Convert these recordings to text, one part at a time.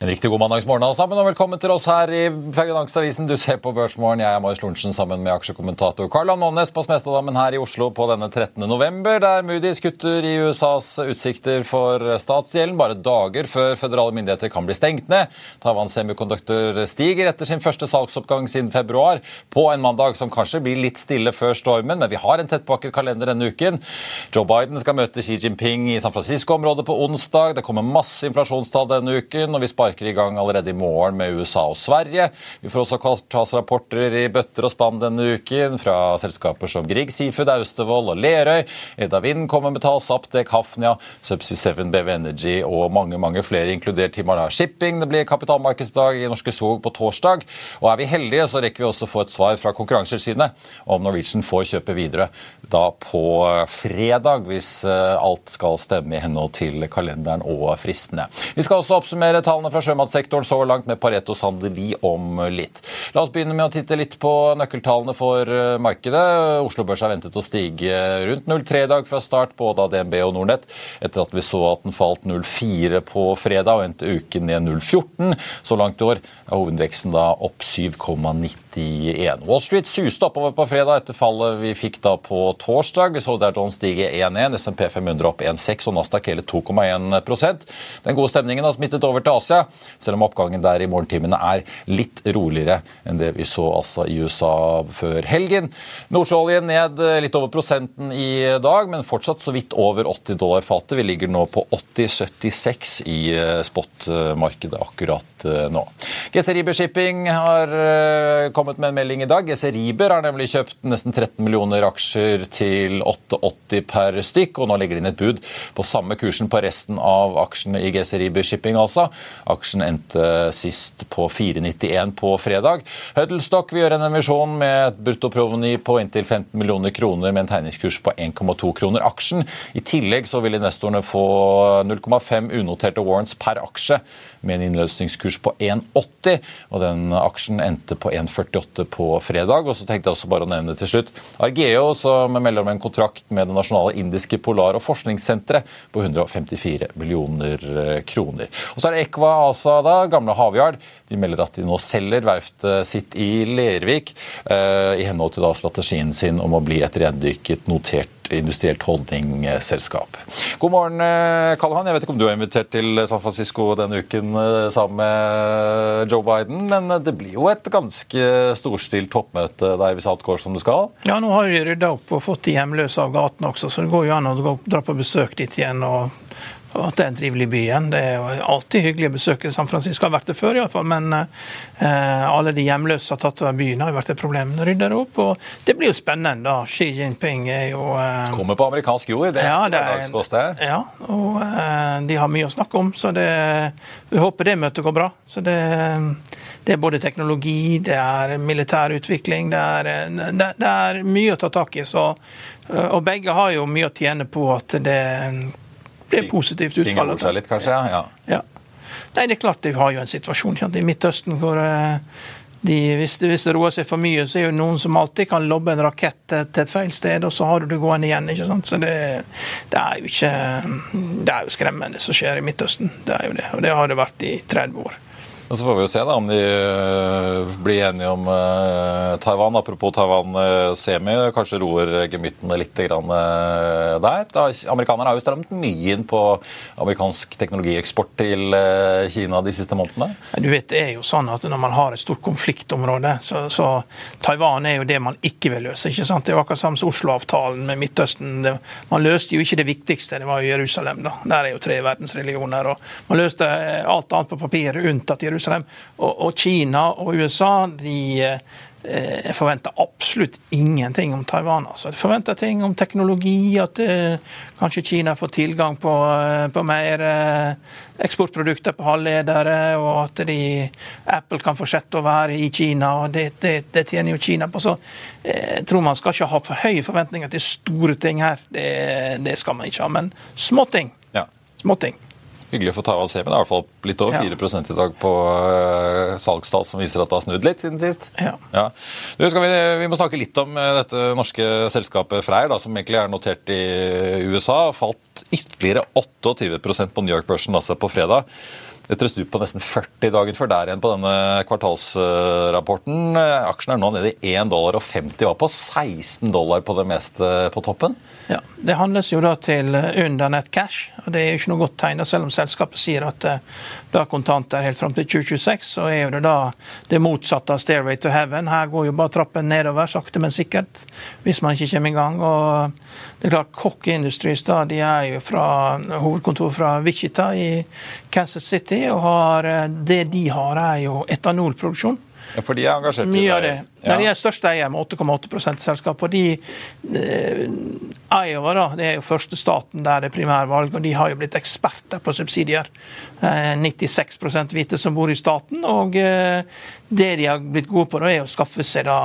En riktig god mandagsmorgen alle sammen, og velkommen til oss her i Finansavisen. Du ser på Børsmorgen. Jeg er Marius Lorentzen sammen med aksjekommentator Karl Månes på Smestadammen her i Oslo på denne 13. november, der Moody's kutter i USAs utsikter for statsgjelden bare dager før føderale myndigheter kan bli stengt ned. Taiwan Semiconductor stiger etter sin første salgsoppgang siden februar på en mandag som kanskje blir litt stille før stormen, men vi har en tettpakket kalender denne uken. Joe Biden skal møte Xi Jinping i San Francisco-området på onsdag. Det kommer masse inflasjonstall denne uken, og vi sparer sparker i gang allerede i morgen med USA og Sverige. Vi får også kvartalsrapporter i bøtter og spann denne uken fra selskaper som Grieg Seafood, Austevoll og Lerøy. Edda Vind kommer med tall, Saptek, Hafnia, Subsea 7, BV Energy og mange mange flere, inkludert Himalaya Shipping. Det blir kapitalmarkedsdag i Norske Skog på torsdag. Og er vi heldige, så rekker vi også å få et svar fra Konkurransetilsynet om Norwegian får kjøpe videre da på fredag, hvis eh, alt skal stemme i henhold til kalenderen og fristene. Vi skal også oppsummere tallene fra fra sjømatsektoren så langt, med Paretos handeli om litt. La oss begynne med å titte litt på nøkkeltallene for eh, markedet. Oslo Børs er ventet å stige rundt 0,3 i dag fra start, både av DNB og Nordnett, etter at vi så at den falt 0,4 på fredag og endte uken ned 0,14. Så langt i år er hovedindeksen da opp 7,91. Wall Street suste oppover på fredag etter fallet vi fikk da på torsdag. Vi så der John stige 1,1, SMP 500 opp 1,6 og Nasdaq hele 2,1% Den gode stemningen har smittet over til Asia selv om oppgangen der i morgentimene er litt roligere enn det vi så altså i USA før helgen. Nordsjøoljen ned litt over prosenten i dag, men fortsatt så vidt over 80 dollar fatet. Vi ligger nå på 80,76 i eh, spotmarkedet akkurat eh, nå. GC Shipping har eh, kommet med en melding i dag. GC har nemlig kjøpt nesten 13 millioner aksjer til 8,80 per stykk, og nå legger de inn et bud på samme kursen på resten av aksjene i GC Shipping, altså. Aksjen endte sist på 4,91 på fredag. Huddlestock vil gjøre en emisjon med et bruttoproveny på inntil 15 millioner kroner med en tegningskurs på 1,2 kroner aksjen. I tillegg så vil investorene få 0,5 unoterte warrants per aksje med en innløsningskurs på 1,80. og Den aksjen endte på 1,48 på fredag. og så tenkte jeg også bare å nevne til slutt Argeo, som melder om en kontrakt med det nasjonale indiske polar- og forskningssenteret på 154 millioner kroner. Og så er det Equa ASA, da, gamle Havyard, de melder at de nå selger verftet sitt i Lervik eh, i henhold til da strategien sin om å bli et rendyrket notert industrielt holdningsselskap. God morgen, eh, Karl Johan. Jeg vet ikke om du er invitert til San Francisco denne uken eh, sammen med Joe Biden, men det blir jo et ganske storstilt toppmøte der hvis alt går som det skal? Ja, nå har de rydda opp og fått de hjemløse av gaten også, så det går jo an å dra på besøk dit igjen. og at det er en trivelig by igjen. Det er jo alltid hyggelig å besøke San Francisco. Har vært det før, iallfall. Men eh, alle de hjemløse har tatt over byen, har jo vært et problem. Rydder opp. Og det blir jo spennende, da. Xi Jinping er jo eh, Kommer på amerikansk jord, det ja, det er Ja, og eh, de har mye å snakke om. Så det, vi håper det møtet går bra. Så det, det er både teknologi, det er militær utvikling, det er, det, det er mye å ta tak i. Så, eh, og begge har jo mye å tjene på at det det er positivt utfall. Ting seg litt, kanskje? Ja. ja. Nei, det er klart de har jo en situasjon kjent, i Midtøsten hvor, eh, de, hvis, det, hvis, det, roer seg for mye, så er det noen som alltid kan lobbe en rakett til et feil sted, og så har du det gående igjen. ikke sant? Så det, det er jo ikke Det er jo skremmende som skjer i Midtøsten. Det er jo det. Og det har det vært i 30 år. Og Så får vi jo se da om de uh, blir enige om uh, Taiwan. Apropos Taiwan-semi, uh, kanskje roer gemyttene litt der. Da, amerikanerne har jo strammet mye inn på amerikansk teknologieksport til Kina de siste månedene. Du vet, Det er jo sånn at når man har et stort konfliktområde, så, så Taiwan er jo det man ikke vil løse. ikke sant? Det var akkurat samme som Oslo-avtalen med Midtøsten. Det, man løste jo ikke det viktigste, det var jo Jerusalem. da. Der er jo tre verdensreligioner. og Man løste alt annet på papiret unntatt Jerusalem. Jerusalem. Og, og Kina og USA de eh, forventer absolutt ingenting om Taiwan. Altså. De forventer ting om teknologi, at eh, kanskje Kina får tilgang på, eh, på mer eksportprodukter på halvledere, og at de, Apple kan fortsette å være i Kina. og Det, det, det tjener jo Kina på. Så jeg tror man skal ikke ha for høye forventninger til store ting her. Det, det skal man ikke ha. Men småting. Ja. Småting. Hyggelig å for Taiwan Se, men det er i hvert fall litt over 4 i dag på uh, salgstall, som viser at det har snudd litt siden sist. Ja. ja. Du, vi, vi, må snakke litt om uh, dette norske selskapet Freyr, da, som egentlig er notert i USA. Falt ytterligere 28% på New York-børsen altså på fredag. Etter et stup på nesten 40 dager før der igjen på denne kvartalsrapporten. Aksjen er nå nede i 1 dollar og 50 var på 16 dollar på det meste på toppen. Ja, Det handles jo da til under nett cash, og det er jo ikke noe godt tegn. Selv om selskapet sier at har kontanter helt fram til 2026, så er jo det da det motsatte av Stairway to Heaven. Her går jo bare trappen nedover, sakte, men sikkert, hvis man ikke kommer i gang. og det er klart, Koch Industries da, de er jo fra hovedkontor fra Wichita i Kansas City, og har, eh, det de har, er jo etanolproduksjon. Ja, for de er engasjert i Mye av det. Ja. De er største eier med 8,8% selskap. Og de eh, Iowa da, det er jo første staten der det er primærvalg, og de har jo blitt eksperter på subsidier. Eh, 96% hvite som bor i staten. Og eh, det de har blitt gode på, da, er å skaffe seg da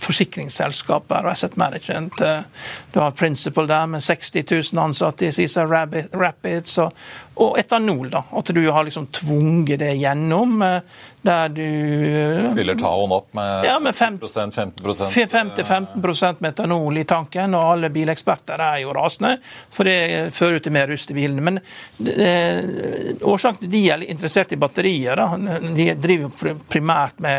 forsikringsselskaper og asset management. Eh, du har Principal der med 60 000 ansatte i Cesar Rapids. Og, og etanol, da. At du har liksom tvunget det gjennom. Eh, der du eh, Fyller taoen opp med ja, med 5-15% metanol i tanken, og alle bileksperter er jo rasende, for det fører til mer rust i bilene. Men eh, årsaken til de er interessert i batterier, da. de driver primært med,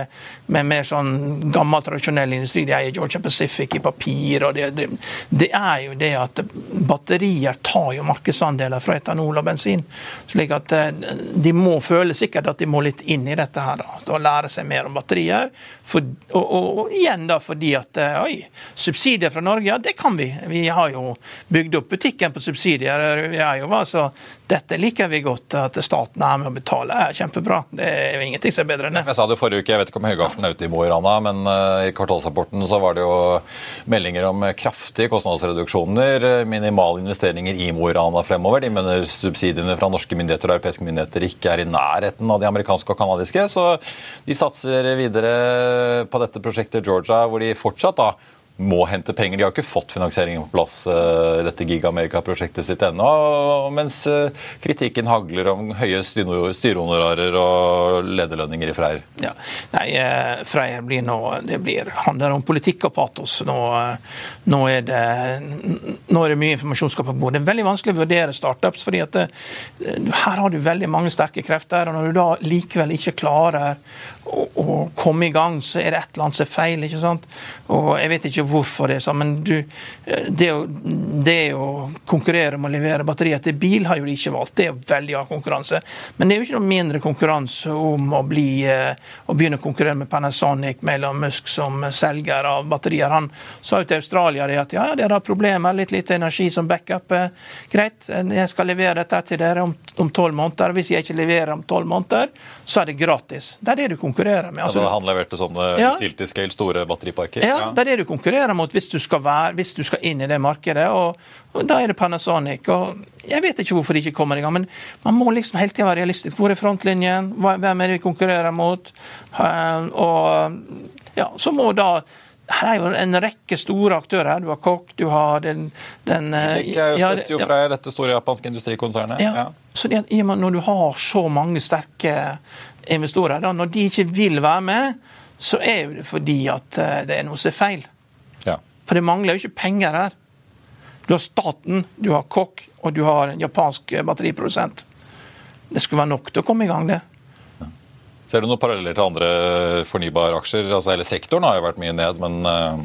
med mer sånn gammel, tradisjonell industri. De eier Georgia Pacific i papir. og det, det, det, er jo det at batterier tar jo markedsandeler fra etanol og bensin. slik at eh, de må føle sikkert at de må litt inn i dette her, da, og lære seg mer om batterier. For, og, og, og, igjen da fordi at eh, oi, subsidier fra Norge, ja det kan vi. Vi har jo bygd opp butikken på subsidier. Vi er jo, altså, dette liker vi godt, at staten er med å betale. er kjempebra. Det er jo ingenting som er bedre enn det. Jeg sa det forrige uke, jeg vet ikke om Høygaffelen er ute i Mo i Rana, men uh, i kvartalsrapporten så var det jo meldinger om kraftige kostnadsreduksjoner, minimale investeringer i Mo i Rana fremover. De mener subsidiene fra norske myndigheter og europeiske myndigheter ikke er i nærheten av de amerikanske og canadiske. Så de satser videre på dette prosjektet Georgia, hvor de fortsatt da må hente penger. De har ikke fått finansieringen på plass i dette Giga-Amerika-prosjektet sitt ennå. Mens uh, kritikken hagler om høye styrehonorarer og lederlønninger i Freyr. Ja. Nei, uh, Freyr blir nå Det blir, handler om politikk og patos. Nå, nå, er, det, nå er det mye informasjon på bordet. Det er veldig vanskelig å vurdere startups, fordi at her har du veldig mange sterke krefter. og Når du da likevel ikke klarer å, å komme i gang, så er det et eller annet som er feil. ikke sant? Og Jeg vet ikke hvorfor det er sånn, men du, det, å, det å konkurrere om å levere batterier til bil har jo de ikke valgt. Det er veldig av konkurranse. Men det er jo ikke noe mindre konkurranse om å, bli, eh, å begynne å konkurrere med Panasonic mellom Musk som selger av batterier. Han sa jo til Australia det at ja, dere har problemer, litt lite energi som backup. Eh, greit, jeg skal levere dette til dere om tolv måneder. Hvis jeg ikke leverer om tolv måneder, så er det gratis. Det er det du konkurrerer med. Altså, ja, han leverte sånne ja, utility scale, store batteriparker? Ja, det er det du konkurrerer mot hvis du skal, være, hvis du skal inn i det markedet. Og, og, Da er det Panasonic. og Jeg vet ikke hvorfor de ikke kommer i gang, men man må liksom hele tiden være realistisk. Hvor er frontlinjen? Hvem er det vi konkurrerer mot? Og ja, så må da her er jo en rekke store aktører. Du har Koch, du har den, den Jeg jo støtter jo fra dette store japanske industrikonsernet. Ja. ja. Så det, Når du har så mange sterke investorer, da, når de ikke vil være med, så er det fordi at eh, det er noe som er feil. For det mangler jo ikke penger her. Du har staten, du har kokk, og du har en japansk eh, batteriprodusent. Det skulle være nok til å komme i gang, det. Ser du noen paralleller til andre fornybare aksjer? Altså, hele sektoren har jo vært mye ned, men uh...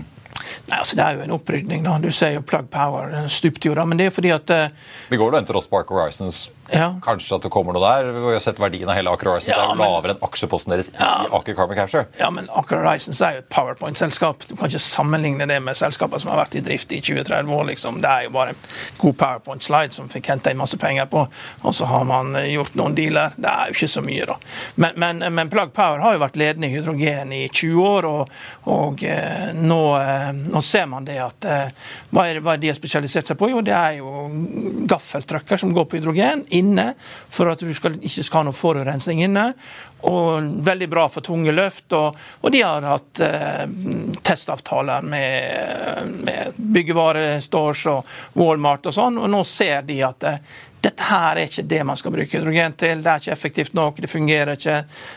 Nei, altså Det er jo en opprydning. da. Du ser jo Plug Power stupte jo da, men det er fordi at uh... Vi går og venter oss Park Horizons ja. Kanskje at det kommer noe der? Vi har sett verdien av hele Aker Horizons ja, er jo lavere enn aksjeposten deres ja, i Aker Carbon Capture. Ja, men Aker Horizons er jo et PowerPoint-selskap. Du kan ikke sammenligne det med selskaper som har vært i drift i 20-30 år. liksom. Det er jo bare en god PowerPoint-slide som fikk henta inn masse penger på, og så har man eh, gjort noen dealer. Det er jo ikke så mye, da. Men, men, men Plug Power har jo vært ledende i hydrogen i 20 år, og, og eh, nå, eh, nå, ser man det at hva, er, hva er de har spesialisert seg på? Jo, det er jo gaffeltrucker som går på hydrogen inne for at du skal, ikke skal ha noe forurensning inne. Og veldig bra for tunge løft. Og, og de har hatt eh, testavtaler med, med byggevarestores og Walmart og sånn, og nå ser de at eh, dette her er ikke det man skal bruke hydrogen til. Det er ikke effektivt nok, det fungerer ikke.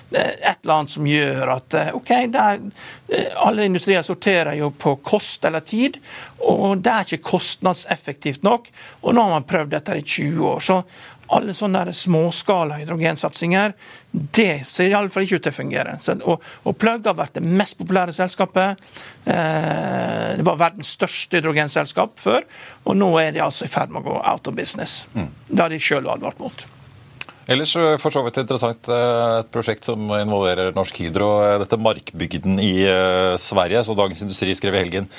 Det er et eller annet som gjør at eh, OK, er, eh, alle industrier sorterer jo på kost eller tid, og det er ikke kostnadseffektivt nok. Og nå har man prøvd dette i 20 år. Så alle sånne småskala hydrogensatsinger, det ser iallfall ikke ut til å fungere. Så, og, og Plug har vært det mest populære selskapet. Eh, det var verdens største hydrogenselskap før, og nå er de altså i ferd med å gå out of business. Mm. Det har de sjøl advart mot. Ellers for så vidt interessant eh, et prosjekt som involverer Norsk Hydro. Eh, dette Markbygden i eh, Sverige, som Dagens Industri skrev i helgen.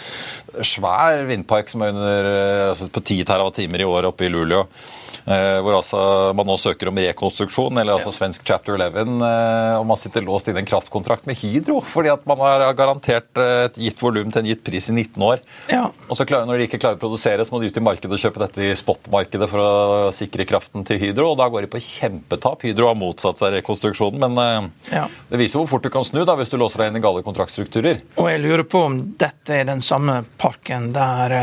Svær vindpark som er under, altså på 10 TWh i året oppe i Luleå. Eh, hvor altså man nå søker om rekonstruksjon, eller altså svensk chapter 11. Eh, og man sitter låst inn en kraftkontrakt med Hydro fordi at man har garantert eh, et gitt volum til en gitt pris i 19 år. Ja. Og så klarer, når de ikke klarer å produsere, så må de ut i markedet og kjøpe dette i spotmarkedet for å sikre kraften til Hydro, og da går de på kjempetap. Hydro har motsatt seg rekonstruksjonen, men ja. det viser hvor fort du kan snu da hvis du låser deg inn i gale kontraktstrukturer. Og jeg lurer på om dette er den samme parken der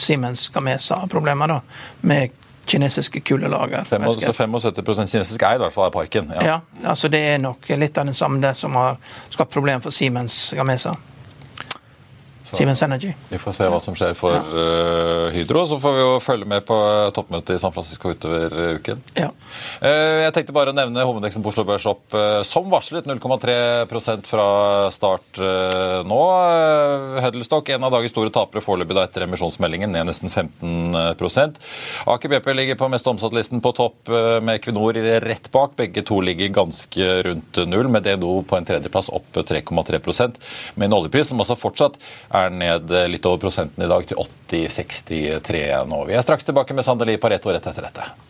Siemens Gamesa har problemer da, med kinesiske kulelager. Så 75% kinesisk eid i hvert fall av parken? Ja. ja, altså det er nok litt av den samme det som har skapt problemer for Siemens Gamesa. Siemens Energy. Vi får se hva som skjer for ja. uh, Hydro. Så får vi jo følge med på toppmøtet i San Francisco utover uken. Ja. Jeg tenkte bare å nevne hovedveksten på Oslo Børs opp som varslet. 0,3% fra start nå. Huddlestock, en av dagens store tapere foreløpig etter emisjonsmeldingen, ned nesten 15 Aker BP ligger på mest omsatt-listen på topp med Equinor rett bak. Begge to ligger ganske rundt null, med DNO på en tredjeplass opp 3,3% med en oljepris som altså fortsatt er er ned litt over prosenten i dag, til 80-63 nå. Vi er straks tilbake med Sandeli Pareto rett etter dette.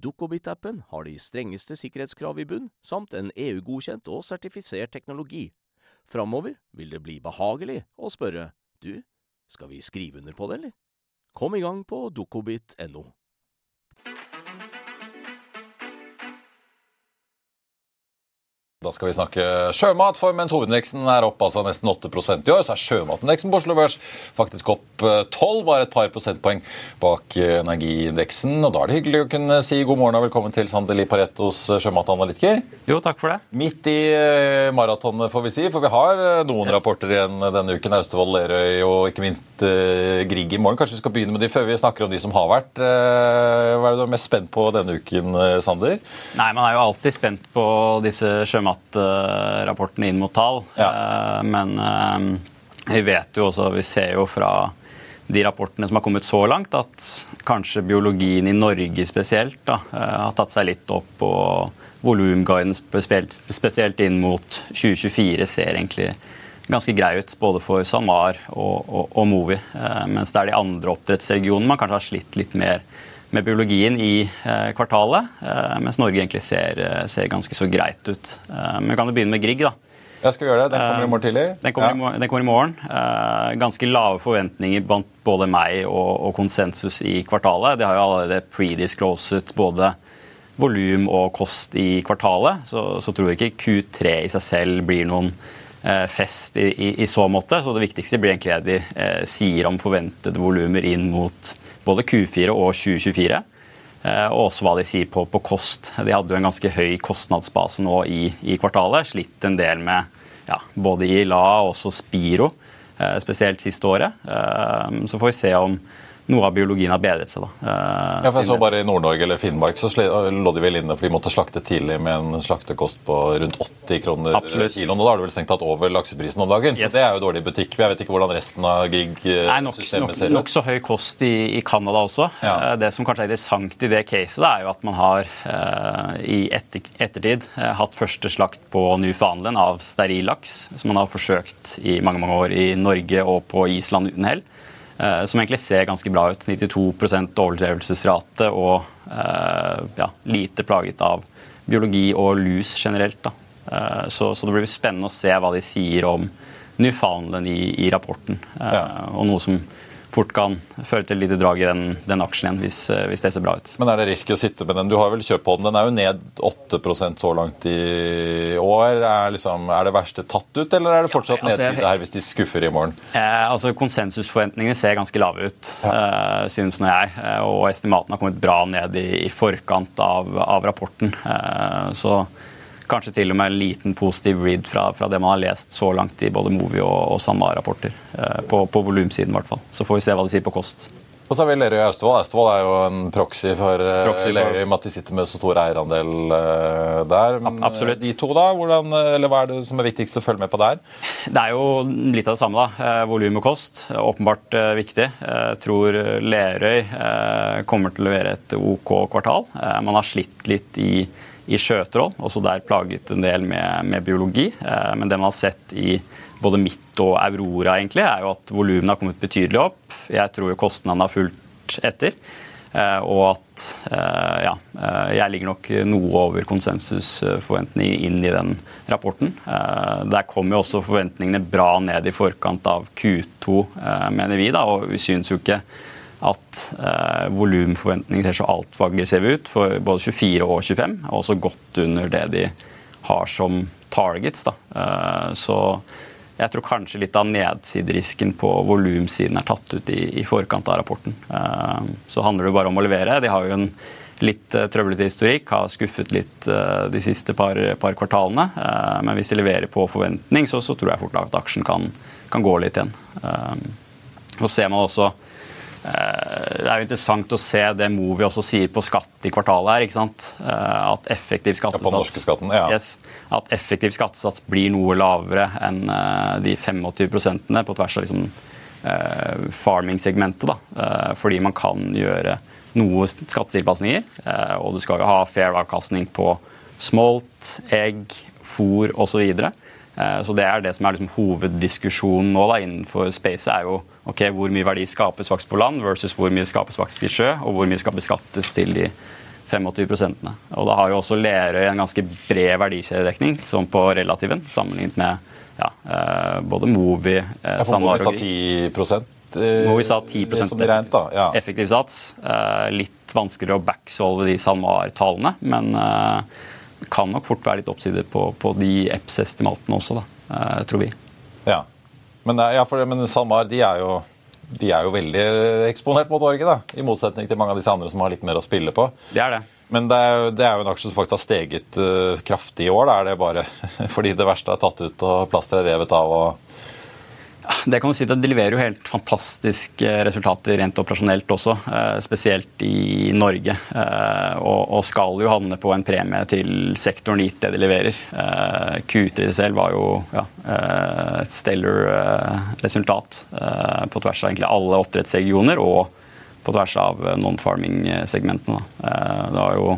Dukkobit-appen har de strengeste sikkerhetskrav i bunn, samt en EU-godkjent og sertifisert teknologi. Framover vil det bli behagelig å spørre du, skal vi skrive under på det, eller? Kom i gang på dukkobit.no. Da skal vi snakke sjømat, for mens hovedindeksen er opp altså nesten 8% i år, så er sjømatindeksen på Oslo Børs faktisk opp 12, bare et par prosentpoeng bak energiindeksen. Og da er det hyggelig å kunne si god morgen og velkommen til Sandeli Parettos sjømatanalytiker. Jo, takk for det. Midt i maratonet, får vi si, for vi har noen yes. rapporter igjen denne uken. Austevoll, Lerøy og ikke minst uh, Grieg i morgen. Kanskje vi skal begynne med de før vi snakker om de som har vært. Uh, hva er det du er mest spent på denne uken, Sander? Nei, Man er jo alltid spent på disse sjømat rapportene inn mot tall. Ja. Eh, men eh, vi vet jo også, vi ser jo fra de rapportene som har kommet så langt, at kanskje biologien i Norge spesielt da, eh, har tatt seg litt opp. og Volumguiden spesielt, inn mot 2024 ser egentlig ganske grei ut, både for SalMar og, og, og Movi. Mens det er de andre oppdrettsregionene man kanskje har slitt litt mer med biologien i eh, kvartalet, eh, mens Norge egentlig ser, eh, ser, ganske så greit ut. Men vi kan jo begynne med Grieg. da. Jeg skal gjøre det. Den kommer i morgen tidlig? Den kommer, ja. i, den kommer i morgen. Ganske lave forventninger blant både meg og, og konsensus i kvartalet. De har jo allerede prediscloset både volum og kost i kvartalet. Så, så tror jeg ikke Q3 i seg selv blir noen fest i, i, i, så måte. Så det viktigste blir egentlig det de eh, sier om forventede volumer inn mot både Q4 og 2024. Eh, og også hva de sier på, på, kost. De hadde jo en ganske høy kostnadsbase nå i, i kvartalet. Slitt en del med ja, både La og også Spiro, eh, spesielt siste året. Eh, så får vi se om noe av biologien har bedret seg. da. Eh, ja, for jeg så bare I Nord-Norge eller Finnmark så lå de vel inne for de måtte slakte tidlig med en slaktekost på rundt 80 kroner Absolutt. kiloen. og Da har du vel strengt tatt over lakseprisen om dagen. Yes. Så det er jo dårlig butikk. Jeg vet ikke hvordan resten av Grieg-systemet ser ut. Nokså høy kost i, i Canada også. Ja. Eh, det som kanskje er interessant i det caset, det er jo at man har i etter, ettertid hatt første slakt på Newfoundland av steril laks, som man har forsøkt i mange mange år i Norge og på Island uten hell. Eh, som egentlig ser ganske bra ut. 92% overlevelsesrate og eh, ja, lite plaget av biologi og lus generelt. Eh, så, så, det blir spennende å se hva de sier om Newfoundland i, i rapporten. Ja. Og noe som fort kan føre til lite drag i den, den aksjen igjen, hvis, eh, hvis, det ser bra ut. Men er det risky å sitte med den? Du har vel kjøpt på den. Den er jo ned 8% så langt i år. Er, liksom, er, det verste tatt ut, eller er det fortsatt ja, altså, nedside her hvis de skuffer i morgen? Eh, altså Konsensusforventningene ser ganske lave ut, ja. eh, synes nå jeg. Eh, og estimatene har kommet bra ned i, i forkant av, av rapporten. Eh, så Kanskje til og med en liten positiv read fra, fra det man har lest så langt i både Movi og, og SalMar-rapporter. Eh, på, på volumsiden, i hvert fall. Så får vi se hva de sier på kost. Og så har vi Lerøy Austevoll. Austevoll er jo en proxy for, eh, proxy Lerøy med at de sitter med så stor eierandel uh, der. Men Absolutt. de to, da? Hvordan, eller Hva er det som er viktigst å følge med på der? Det er jo litt av det samme. da. Volum og kost. Åpenbart viktig. Jeg tror Lerøy kommer til å levere et OK kvartal. Man har slitt litt i i sjøtroll, også der plaget en del med, med biologi. Eh, men det man har sett i både Midt og Aurora, egentlig, er jo at volumene har kommet betydelig opp. Jeg tror jo kostnadene har fulgt etter. Eh, og at eh, ja, jeg ligger nok noe over konsensusforventningene inn i den rapporten. Der kom jo også forventningene bra ned i forkant av Q2, mener vi. da, Og vi syns jo ikke at eh, volumforventningene ser så altfor aggressive ut for både 24 og 25, og også godt under det de har som targets. Eh, så jeg tror kanskje litt av nedsiderisken på volumsiden er tatt ut i, i, forkant av rapporten. Eh, så handler det bare om å levere. De har jo en litt eh, trøblete historikk, har skuffet litt uh, de siste par, par kvartalene. Uh, men hvis de leverer på forventning, så, så tror jeg fort at aksjen kan, kan gå litt igjen. så ser man også Eh, det er jo interessant å se det Movi også sier på skatt i kvartalet. her, ikke sant? Eh, at effektiv skattesats, ja. yes, at effektiv skattesats blir noe lavere enn eh, de 25% på tvers av liksom, farming-segmentet. Fordi man kan gjøre noe skattetilpasninger. Og du skal ha fair avkastning på smolt, egg, fôr osv. Så Det er det som er liksom hoveddiskusjonen nå da, innenfor space. er jo ok, Hvor mye verdi skapes faktisk på land versus hvor mye skapes faktisk i sjø, og hvor mye skal beskattes til de 25% Og Da har jo også Lerøy en ganske bred verdikjededekning sånn på relativen, sammenlignet med ja, både Movi, eh, og 10 Movi vi sa 10% rent. Ja. effektiv sats. Eh, litt vanskeligere å backsolve de SalMar-tallene, men eh, kan nok fort være litt oppsider på, på de EPS-estimatene også, da, eh, tror vi. Ja, men, ja, for, men SalMar de er, jo, de er jo veldig eksponert mot Norge, da, i motsetning til mange av disse andre som har litt mer å spille på. Det er det. Men det er, det er jo en aksje som faktisk har steget uh, kraftig i år. Da er det bare fordi det verste er tatt ut og plasteret er revet av? og det kan du si, det leverer jo helt fantastiske resultater rent operasjonelt også, eh, spesielt i Norge. Eh, og skal jo havne på en premie til sektoren gitt det de leverer. Eh, Q3 selv var jo ja, et stellar resultat på tvers av egentlig alle oppdrettsregioner og på tvers av non-farming-segmentene. Det var jo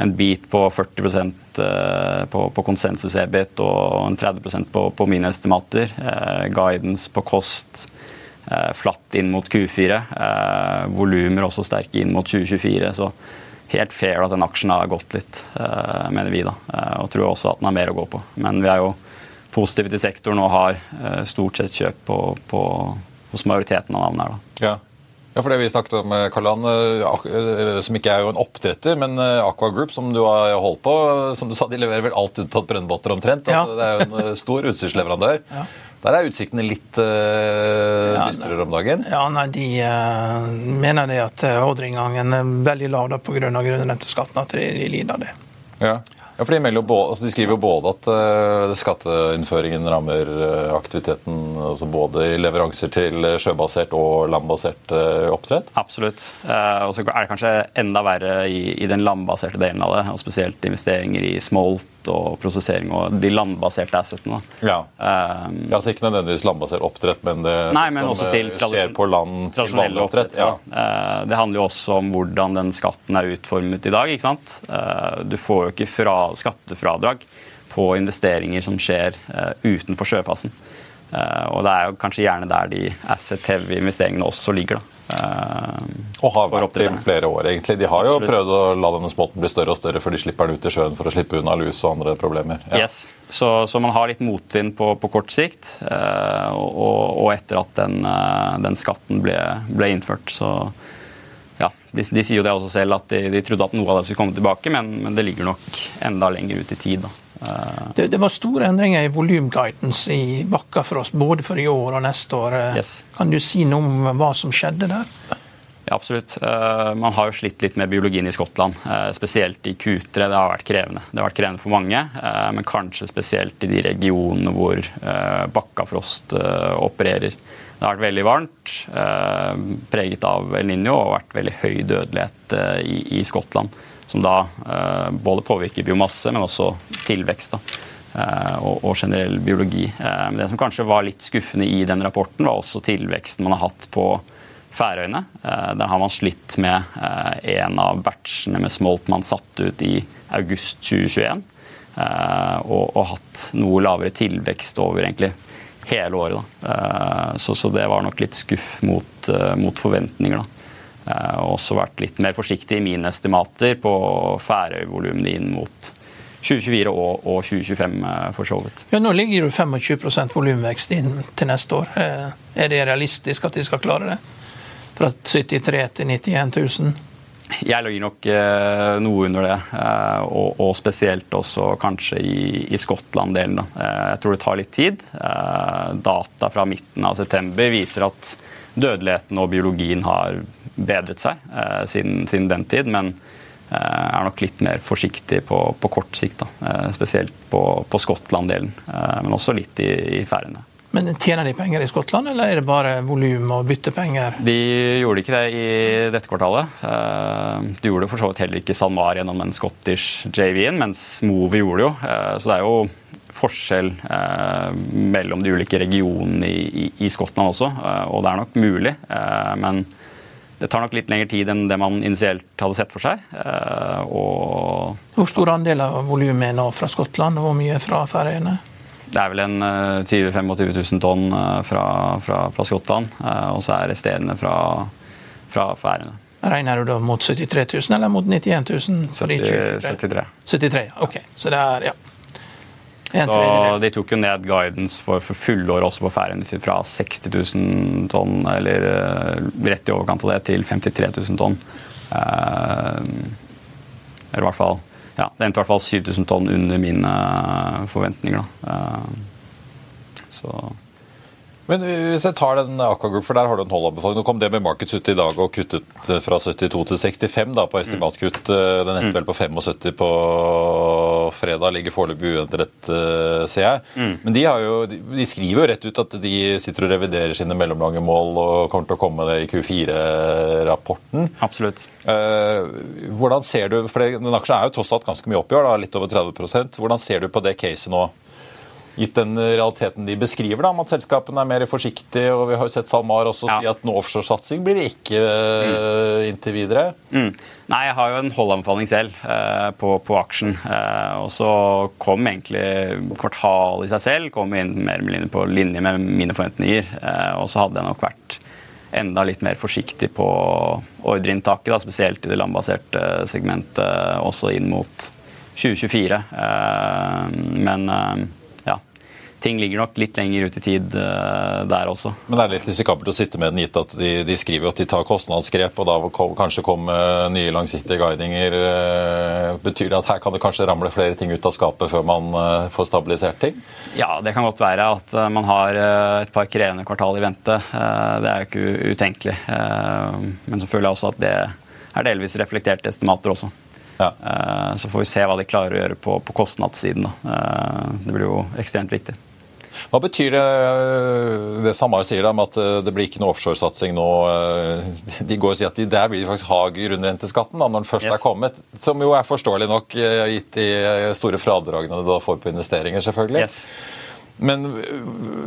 en bit på 40 eh, på, på konsensus-EBIT og en 30 på, på mine estimater. Eh, guidance på kost eh, flatt inn mot Q4. Eh, Volumer også sterke inn mot 2024. Så helt fair at den aksjen har gått litt, mener vi. da, Og tror også at den har mer å gå på. Men vi er jo positive til sektoren og har stort sett kjøp på, på, hos majoriteten av navnene her. da. Ja. Ja, for det vi snakket om, eh, Karlan, eh, eh, som ikke er jo en oppdretter, men Aqua Group, som du har holdt på, som du sa, de leverer vel alt unntatt brønnbåter omtrent. Ja. Altså, det er jo en stor utstyrsleverandør. Ja. Der er utsiktene litt uh, dystrere om dagen? Ja, nei, De uh, mener det at ordreinngangen er veldig lav pga. grunnrenteskatten, at de lider det. Ja. Ja, for de, både, altså de, skriver jo både at uh, skatteinnføringen rammer uh, aktiviteten altså både i leveranser til sjøbasert og landbasert uh, oppdrett? Absolutt. og så er det kanskje enda verre i, i, den landbaserte delen av det. og Spesielt investeringer i smolt og prosessering og de landbaserte assetene. Ja. Um, altså Ikke nødvendigvis landbasert oppdrett, men det nei, men til skjer på land til vanlig oppdrett. Ja. det handler jo også om hvordan den skatten er utformet i dag. ikke sant? du får jo ikke fra skattefradrag på investeringer som skjer uh, utenfor sjøfasen. Uh, og det er jo kanskje gjerne der de asset-heavy investeringene også ligger. da. Uh, og har vært i flere år, egentlig. De har jo Absolutt. prøvd å la denne småten bli større og større før de slipper den ut i sjøen for å slippe unna lus og andre problemer. Ja. Yes. Så, så, man har litt motvind på, på kort sikt. Uh, og, og, etter at den, uh, den skatten ble, ble, innført, så de, de, sier jo det også selv, at de, de, trodde at noe av det skulle komme tilbake, men, men det ligger nok enda lenger ut i tid. da. Uh, det, det, var store endringer i volumguidance i Bakkafrost både for i år og neste år. Eh, yes. Kan du si noe om hva som skjedde der? Ja, absolutt. Uh, man har jo slitt litt med biologien i Skottland. Spesielt i Q3. Det har vært krevende. Det har vært krevende for mange, men kanskje spesielt i de regionene hvor Bakkafrost opererer. Det har vært veldig varmt, eh, preget av El Niño og vært veldig høy dødelighet eh, i, i Skottland. Som da eh, både påvirker biomasse, men også tilvekst. Da, og, og, generell biologi. Men det som kanskje var litt skuffende i den rapporten, var også tilveksten man har hatt på Færøyene. Der har man slitt med en av batchene med smolt man satte ut i august 2021. Og, og hatt noe lavere tilvekst over egentlig hele året. Eh, så, så, det var nok litt skuff mot, eh, mot forventninger. da. Uh, også vært litt mer forsiktig i mine estimater på Færøy-volumene inn mot 2024 og, og 2025 for så vidt. Ja, Nå ligger det 25% volumvekst inn til neste år. Er det realistisk at de skal klare det? Fra 73 til 91 000? Jeg ligger nok eh, noe under det, eh, og, og, spesielt også kanskje i, i Skottland-delen. Eh, jeg tror det tar litt tid. Eh, data fra midten av september viser at dødeligheten og biologien har bedret seg eh, siden, siden, den tid, men eh, er nok litt mer forsiktig på, på kort sikt. spesielt på, på Skottland-delen, men også litt i, i Færøyene. Men Tjener de penger i Skottland, eller er det bare volum og byttepenger? De gjorde ikke det i dette kvartalet. Eh, de gjorde det for så vidt heller ikke SalMar gjennom en Scottish JV-en, mens Movi gjorde det jo. Eh, så det er jo forskjell eh, mellom de ulike regionene i, Skottland også, og det er nok mulig. Men det tar nok litt lengre tid enn det man initielt hadde sett for seg. Og... Hvor stor andel av volumet er nå fra Skottland, og hvor mye fra Færøyene? Det er vel en 20 25 000 tonn fra, fra, fra Skottland, og så er resterende fra, fra Færøyene. Regner du da mot 73 000 eller mot 91 000? 73. 73, ok. Så det er, ja. Så de tok jo ned guidance for, for fullåret også på Færøyene fra 60 000 tonn, eller rett i overkant av det, til 53 000 tonn. Eller i hvert fall ja, Det endte i hvert fall 7000 tonn under mine forventninger. Da. Uh, så men hvis jeg tar den Aqua Group, for der har du en Holland-befolkning. Nå kom det med Markets ut i dag og kuttet fra 72 til 65 da, på estimatkutt. Mm. Den endte vel på 75 på fredag. Ligger foreløpig uendret, eh, ser jeg. Mm. Men de, jo, de, skriver jo rett ut at de sitter og reviderer sine mellomlange mål og kommer til å komme med det i Q4-rapporten. Absolutt. Eh, hvordan ser du, for Den aksjen er jo tross alt ganske mye opp i år, litt over 30% Hvordan ser du på det caset nå? Gitt den realiteten de beskriver, da, om at selskapene er mer forsiktige. og Vi har jo sett SalMar også ja. si at en offshoresatsing blir det ikke mm. inntil videre. Mm. Nei, jeg har jo en holdanbefaling selv eh, på, på, aksjen. Eh, og så kom egentlig kvartalet i seg selv kom inn mer eller mindre på linje med mine forventninger. Eh, og så hadde jeg nok vært enda litt mer forsiktig på ordreinntaket, spesielt i det landbaserte segmentet, også inn mot 2024. Eh, men eh, ting ligger nok litt lenger ut i tid uh, der også. Men det er litt risikabelt å sitte med den gitt at de, de skriver at de tar kostnadsgrep, og da kom, kanskje kommer nye langsiktige guidinger. Uh, betyr det at her kan det kanskje ramle flere ting ut av skapet før man får stabilisert ting? Ja, det kan godt være at man har et par krevende kvartal i vente. det er jo ikke utenkelig. men så føler jeg også at det er delvis reflekterte estimater også. Ja. Så får vi se hva de klarer å gjøre på, på kostnadssiden. Det blir jo ekstremt viktig. Hva betyr det det Samar sier om at eh, det blir ikke noe offshoresatsing nå? Eh, de går og sier at de, der blir de faktisk ha grunnrenteskatten da, når den først yes. er kommet. Som jo er forståelig nok eh, gitt de store fradragene du da får på investeringer, selvfølgelig. Yes. Men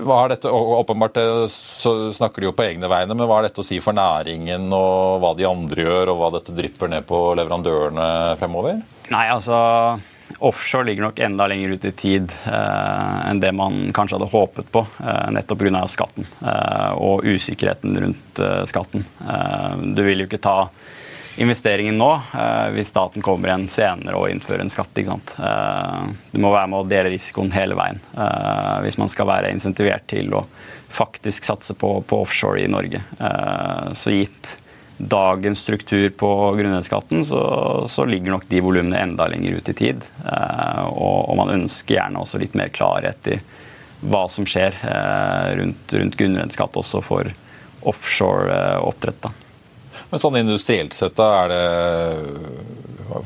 hva har dette, åpenbart så snakker de jo på egne vegne, men hva har dette å si for næringen, og hva de andre gjør, og hva dette drypper ned på leverandørene fremover? Nei, altså Offshore ligger nok enda lenger ut i tid eh, enn det man kanskje hadde håpet på, eh, nettopp pga. skatten eh, og usikkerheten rundt eh, skatten. Eh, du vil jo ikke ta investeringen nå eh, hvis staten kommer igjen senere og innfører en skatt. sant? du må være med å dele risikoen hele veien hvis man skal være insentivert til å faktisk satse på, på offshore i Norge. så gitt dagens struktur på grunnrenteskatten, så, så, ligger nok de volumene enda lenger ut i tid. Eh, og, og, man ønsker gjerne også litt mer klarhet i hva som skjer eh, rundt, rundt grunnrenteskatt også for offshore eh. Men sånn industrielt sett, da er det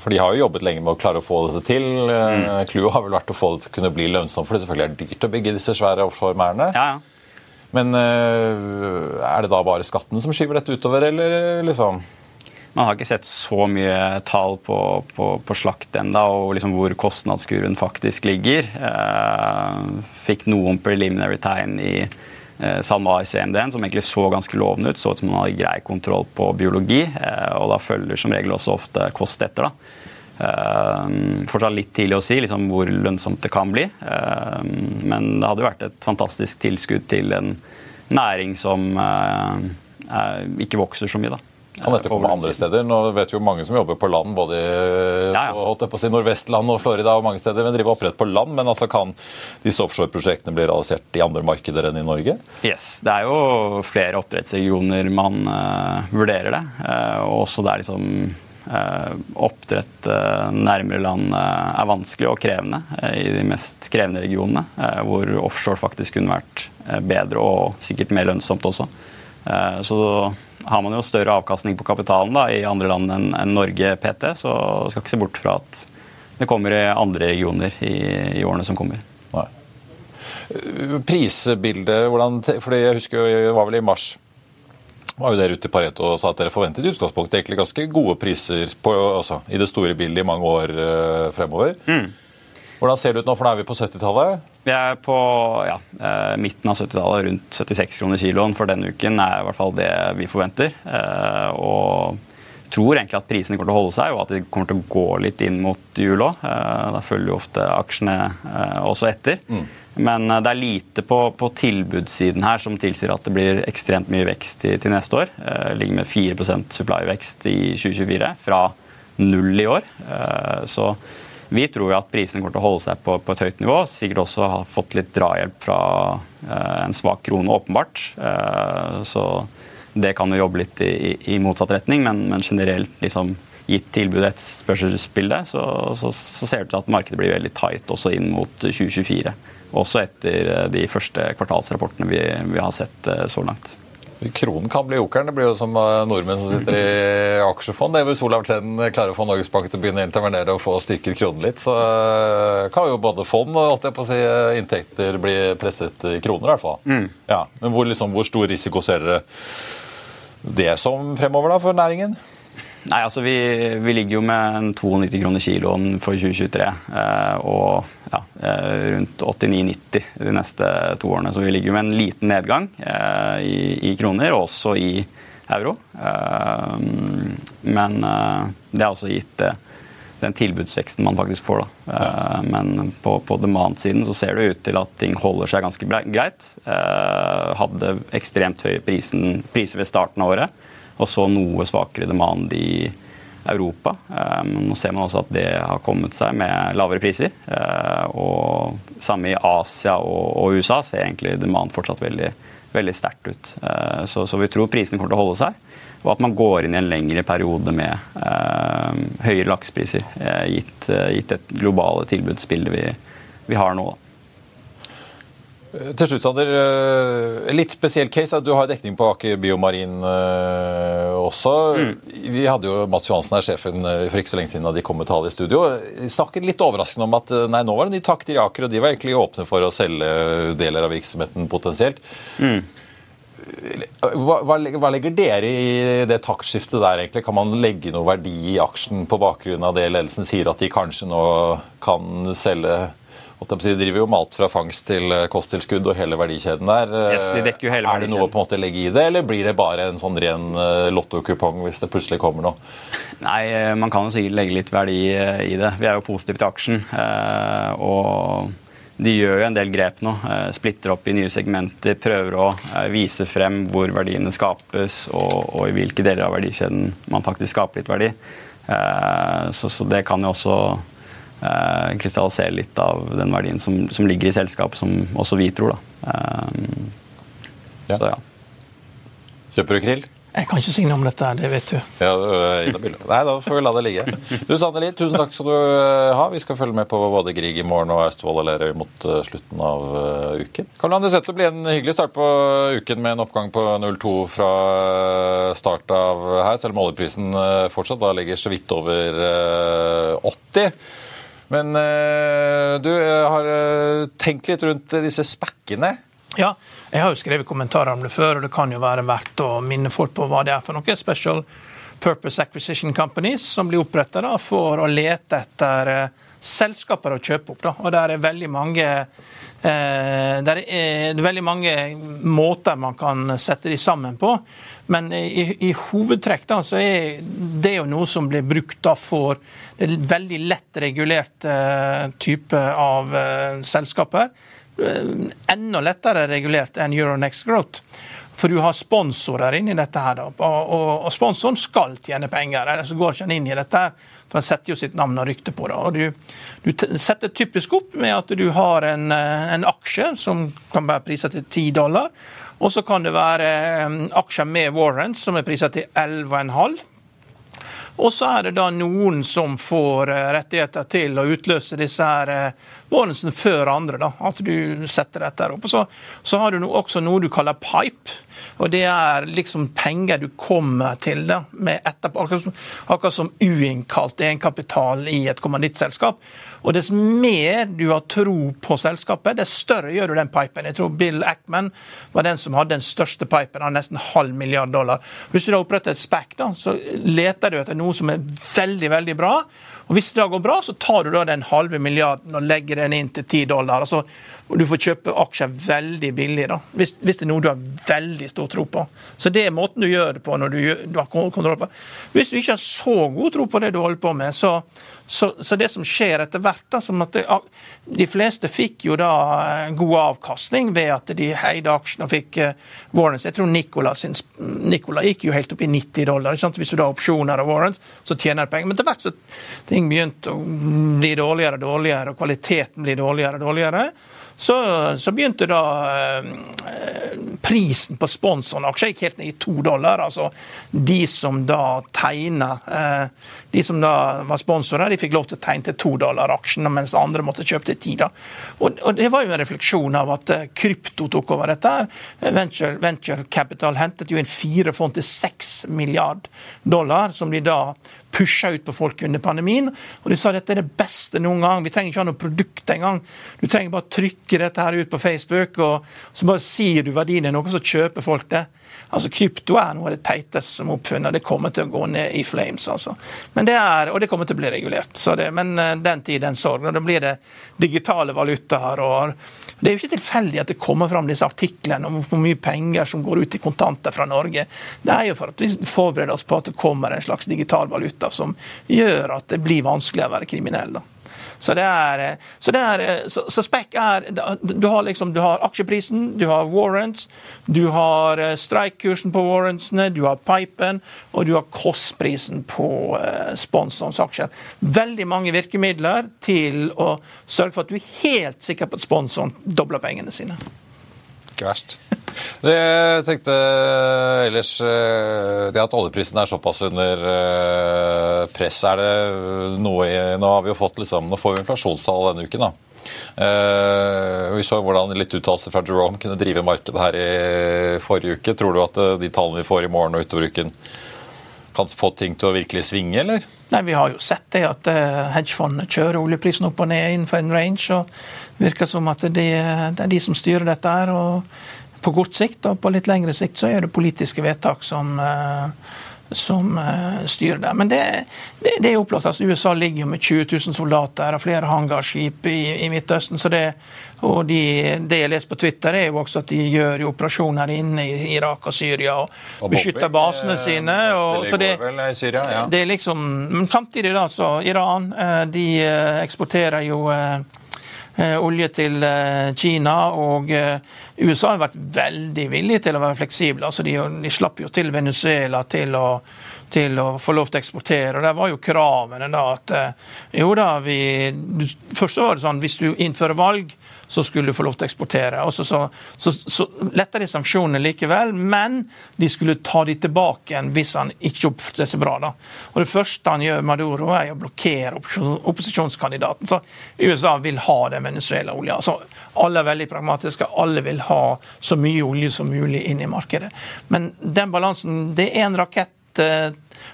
For de har jo jobbet lenge med å klare å få dette til. Mm. Har vel vært å få det til å kunne bli lønnsomt, for det selvfølgelig er dyrt å bygge disse svære offshore-merdene. Ja, ja. Men eh, er det da bare skatten som skyver dette utover, eller liksom? Man har ikke sett så mye tall på, på, på slakt ennå, og liksom hvor kostnadskurven faktisk ligger. Eh, fikk noen preliminary tegn i eh, SalMar CMD-en som egentlig så ganske lovende ut. Så ut som man hadde grei kontroll på biologi, eh, og da følger som regel også ofte kost etter. da. Uh, fortsatt litt tidlig å si liksom, hvor lønnsomt det kan bli. Uh, men det hadde vært et fantastisk tilskudd til en næring som uh, ikke vokser så mye. da. Kan dette komme andre steder? Nå vet vi jo mange som jobber på land, både ja, ja. På, Nordvestland og Florida og mange steder, men driver oppdrett på land. Men altså kan disse offshoreprosjektene bli realisert i andre markeder enn i Norge? Yes, Det er jo flere oppdrettsregioner man vurderer det. Uh, også der liksom Eh, oppdrett eh, nærmere land eh, er vanskelig og krevende i de mest krevende regionene, hvor offshore faktisk kunne vært bedre og sikkert mer lønnsomt også. Så har man jo større avkastning på kapitalen da, i andre land enn Norge PT, så skal ikke se bort fra at det kommer i andre regioner i, i årene som kommer. Nei. Prisbildet, hvordan, fordi jeg husker det var vel i mars var jo dere ute i Pareto og sa at dere forventet i utgangspunktet egentlig ganske gode priser på, altså, i det store bildet i mange år uh, fremover. Mm. Hvordan ser det ut nå, for nå er vi på 70-tallet? Vi er på ja, eh, midten av 70-tallet, rundt 76 kroner kiloen for denne uken er i hvert fall det vi forventer. Eh, og tror egentlig at prisene kommer til å holde seg, og at de kommer til å gå litt inn mot jul òg. Da følger jo ofte aksjene også etter. Mm. Men det er lite på, på, tilbudssiden her som tilsier at det blir ekstremt mye vekst til, til neste år. Det ligger med 4 supply-vekst i 2024 fra null i år. Så vi tror jo at prisene kommer til å holde seg på, på, et høyt nivå. Sikkert også har fått litt drahjelp fra eh, en svak krone, åpenbart. Eh, så det kan jo jobbe litt i, i motsatt retning, men, men generelt liksom, gitt tilbudet et spørsmålsbilde, så, så, så, ser det ut til at markedet blir veldig tight også inn mot 2024. Også etter eh, de første kvartalsrapportene vi, vi har sett eh, så langt. Kronen kan bli jokeren. Det blir jo som eh, nordmenn som sitter i aksjefond. Det hvis Olav Tenden klarer å få Norges Bank til å begynne å intervenere og få styrket kronen litt, så kan jo både fond og si, inntekter bli presset i kroner, i hvert fall. Mm. Ja, men hvor, liksom, hvor stor risiko ser dere det som fremover da for næringen? Nei, altså vi, vi, ligger jo med en 92 kroner kiloen for 2023. Eh, og ja, eh, rundt 89-90 de neste to årene. Så vi ligger jo med en liten nedgang eh, i, i, kroner, og også i euro. Men det har også gitt eh, den tilbudsveksten man faktisk får. Da. Men på, på demand-siden så ser det ut til at ting holder seg ganske greit. Hadde ekstremt høye priser ved starten av året og så noe svakere demand i Europa. Eh, nå ser man også at det har kommet seg med lavere priser. Eh, og samme i Asia og, USA ser egentlig demand fortsatt veldig, veldig sterkt ut. Eh, så, så, vi tror prisene kommer til å holde seg, og at man går inn i en lengre periode med høyere laksepriser, gitt, gitt et globale tilbudsbildet vi, vi har nå. Til slutt, Sander. Eh, litt spesiell case. Du har dekning på Aker Biomarin eh, også. Mm. Vi hadde jo Mats Johansen her, sjefen, eh, for ikke så lenge siden da de kom med tall i studio. Snakket litt overraskende om at nei, nå var det nye takter i Aker, og de var egentlig åpne for å selge deler av virksomheten potensielt. Mm. Hva, hva, legger dere i det taktskiftet der, egentlig? Kan man legge noe verdi i aksjen på bakgrunn av det ledelsen sier, at de kanskje nå kan selge de driver jo mat fra fangst til eh, kosttilskudd og hele verdikjeden der. Yes, de dekker jo hele er det noe å på en måte legge i det, eller blir det bare en sånn ren eh, lottokupong hvis det plutselig kommer noe? Nei, eh, man kan jo sikkert legge litt verdi i det. Vi er jo positive til aksjen. og de gjør jo en del grep nå. Splitter opp i nye segmenter, prøver å vise frem hvor verdiene skapes, og, og i hvilke deler av verdikjeden man faktisk skaper litt verdi. Så, så det kan jo også eh, krystallisere litt av den verdien som, som, ligger i selskapet, som også vi tror. Da. Eh, ja. Så, ja. Kjøper du krill? Jeg kan ikke si noe om dette, det vet du. Ja, Nei, da får vi la det ligge. Du Sanneli, tusen takk skal du eh, ha. Vi skal følge med på både Grieg i morgen og Austevoll og Lerøy mot eh, slutten av uken. Karl Johan, det ser å bli en hyggelig start på uken med en oppgang på 0,2 fra start av her, selv om oljeprisen fortsatt da ligger så vidt over uh, 80. Men uh, du har uh, tenkt litt rundt disse spekkene. Ja, jeg har jo skrevet kommentarer om det før, og det kan jo være verdt å minne folk på hva det er for noe. Special Purpose Acquisition Companies, som blir oppretta for å lete etter selskaper å kjøpe opp. Da. Og der er veldig mange det er veldig mange måter man kan sette de sammen på. Men i, i hovedtrekk da, så er det jo noe som blir brukt da for det er veldig lett regulert uh, type av uh, selskaper. Enda lettere regulert enn Euronext Growth. For du har sponsorer inni dette. her, da, og, og, og sponsoren skal tjene penger. Ellers går ikke han inn i dette. For han setter jo sitt navn og rykte på det. og Du, du setter typisk opp med at du har en, en aksje som kan være priset til 10 dollar. Og så kan det være eh, aksjer med warrants som er priset til 11,5. Og så er det da noen som får eh, rettigheter til å utløse disse her eh, warrantsene før andre. da, At du setter dette opp. Og så, så har du også noe du kaller pipe. Og det er liksom penger du kommer til da, med etterpå. Akkurat som, akkurat som uinnkalt egenkapital i et kommandittselskap. Og dess mer du har tro på selskapet, dess større gjør du den pipen. Jeg tror Bill Ackman var den som hadde den største pipen, av nesten halv milliard dollar. Hvis du da oppretter et SPAC, da, så leter du etter noe som er veldig, veldig bra. Og Hvis det da går bra, så tar du da den halve milliarden og legger den inn til 10 dollar. altså du får kjøpe aksjer veldig billig, da, hvis, hvis, det er noe du har veldig stor tro på. Så det er måten du gjør det på når du, du har kontroll på Hvis du ikke har så god tro på det du holder på med, så, så, så det som skjer etter hvert da, som at det, De fleste fikk jo da eh, god avkastning ved at de heide aksjene og fikk uh, warrants. Jeg tror Nicola, Nicola gikk jo helt opp i 90 dollar. Hvis du da har opsjoner og warrants, så tjener du penger. Men etter hvert så ting begynte å bli dårligere og dårligere, og kvaliteten blir dårligere og dårligere. Så, så, begynte da eh, prisen på sponsoraksjer gikk helt ned i to dollar. Altså de som da tegna eh, De som da var sponsorer, de fikk lov til å tegne til to dollar aksjen, mens andre måtte kjøpe til ti. Og, og, det var jo en refleksjon av at eh, krypto tok over dette. Venture, venture Capital hentet jo inn fire fond til seks milliard dollar, som de da pusha ut på folk under pandemien. Og de sa dette er det beste noen gang. Vi trenger ikke ha noe produkt engang. Du trenger bare trykke dette her ut på Facebook, og så bare sier du verdien er noe, så kjøper folk det. Altså, Krypto er noe av det teiteste som er oppfunnet. Det kommer til å gå ned i flames. altså. Men det er, Og det kommer til å bli regulert. Det, men uh, den tid, den sorg. Og da blir det digitale valutaer. og Det er jo ikke tilfeldig at det kommer fram disse artiklene om hvor mye penger som går ut i kontanter fra Norge. Det er jo for at vi forbereder oss på at det kommer en slags digital valuta som gjør at det blir vanskelig å være kriminell. da. Så det er, eh, så, det er, eh, så, så spekk er du har, liksom, du har aksjeprisen, du har warrants, du har eh, streikkursen på warrantsene, du har pipen, og du har kostprisen på sponsorens aksjer. Veldig mange virkemidler til å sørge for at du er helt sikker på at sponsoren dobler pengene sine. Ikke verst. Jeg tenkte ellers eh, Det at oljeprisen er såpass under eh, press, er det noe i Nå har vi jo fått liksom, nå får vi inflasjonstall denne uken. da. Vi så hvordan litt uttalelser fra Jerome kunne drive markedet her i forrige uke. Tror du at de tallene vi får i morgen og utover uken, kan få ting til å virkelig svinge, eller? Nei, Vi har jo sett det at hedgefondene kjører oljeprisen opp og ned innenfor en range. og virker som at det, det er de som styrer dette her. og på kort sikt, og på litt lengre sikt så er det politiske vedtak som, eh, som eh, styrer det. Men det, det, det er opplagt. Altså, USA ligger jo med 20 000 soldater og flere hangarskip i, i Midtøsten. så det og de, det jeg leser på Twitter, er jo også at de gjør jo operasjoner inne i Irak og Syria og, og beskytter basene eh, sine. Og, så det, Syria, ja. det er liksom, Men samtidig, da, så Iran de eksporterer jo Eh, olje til eh, Kina. Og eh, USA har vært veldig villige til å være fleksible. Altså de, de slapp jo til Venezuela til å, til å få lov til å eksportere. og Der var jo kravene da at jo da, vi, Først var det sånn hvis du innfører valg, så skulle du få lov til å eksportere. Og så, så, så, så letta de sanksjonene likevel, men de skulle ta de tilbake igjen hvis han ikke oppførte seg bra. da. Og Det første han gjør, Maduro, er å blokkere opposisjonskandidaten. Så USA vil ha den Venezuela-olja. Så alle er veldig pragmatiske. Alle vil ha så mye olje som mulig inn i markedet. Men den balansen Det er en rakett eh,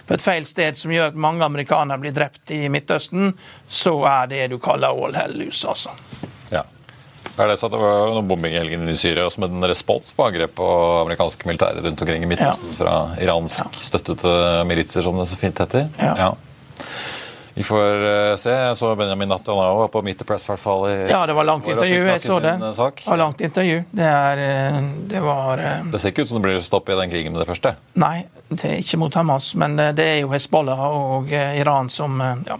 på et feil sted som gjør at mange amerikanere blir drept i Midtøsten, så er det du kaller all hell loose, altså. Er det sånn at det var noen bombing i helgen i Syria som en respons på angrep på amerikanske militære rundt omkring i Midtøsten ja. fra iransk ja. støttede militser, som det så fint heter? Ja. ja. Vi får uh, se. Jeg så Benjamin Netanyahu på Meet the Press. hvert fall. I, ja, det var langt intervju. Jeg så det. Eh, sak. Det var langt intervju. Det, er, eh, det var uh, Det ser ikke ut som det blir stopp i den krigen med det første? Nei, det er ikke mot Hamas, men det er jo Hezbollah og uh, Iran som Ja.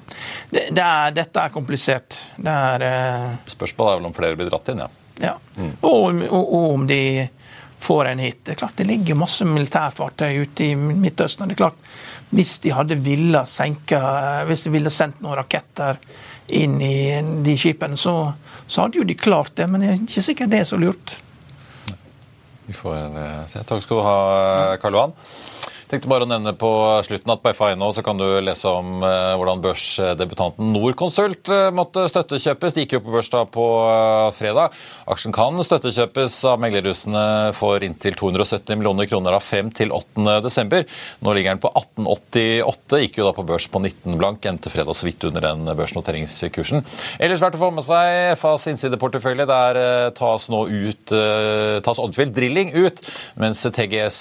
Det, det er, dette er komplisert. Det er Spørsmålet er vel om flere blir dratt inn, ja. ja. Mm. Og, og, og, om de får en hit. Det er klart det ligger masse militærfartøy ute i Midtøsten. det er klart hvis de hadde ville senke, hvis de ville sendt noen raketter inn i de skipene, så, så hadde jo de klart det. Men jeg er ikke sikker det er så lurt. Vi får eh, se. Takk skal du ha, Karl Johan tenkte bare å nevne på slutten at på FA.no så kan du lese om eh, hvordan børsdebutanten Norconsult eh, måtte støttekjøpes. De gikk jo på børs da på eh, fredag. Aksjen kan støttekjøpes av meglerhusene for inntil 270 millioner kroner av 5 til 8. desember. Nå ligger den på 1888, gikk jo da på børs på 19 blank, endte fredag så vidt under den børsnoteringskursen. Ellers verdt å få med seg FAs innsideportefølje. Der tas nå ut tas Oddfield Drilling ut, mens TGS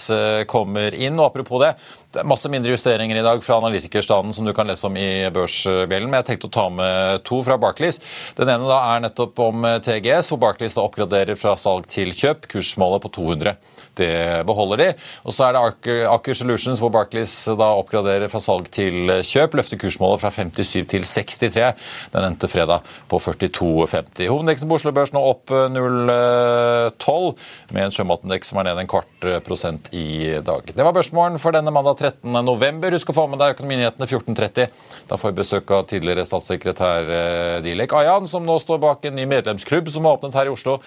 kommer inn. og apropos det. Det er masse mindre justeringer i dag fra analytikerstanden som du kan lese om i børsbjellen, men jeg tenkte å ta med to fra Barclays. Den ene da er nettopp om TGS, hvor Barclays da oppgraderer fra salg til kjøp. Kursmålet på 200 det beholder de. Og så er det Aker Solutions, hvor Barclays da oppgraderer fra salg til kjøp. Løfter kursmålet fra 57 til 63. Den endte fredag på 42,50. Hovedindeksen på Oslo Børs nå opp 0,12, med en sjømatindeks som er ned en kvart prosent i dag. Det var børsmålen for denne mandag 13. november. Husk å få med deg Økonominyhetene 14.30. Da får vi besøk av tidligere statssekretær eh, Dilek Ayan, som nå står bak en ny medlemsklubb som har åpnet her i Oslo,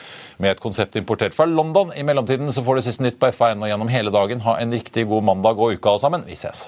med et konsept importert fra London. I mellomtiden så får du siste nytt på F1 og gjennom hele dagen. Ha en riktig god mandag og uke alle sammen. Vi ses.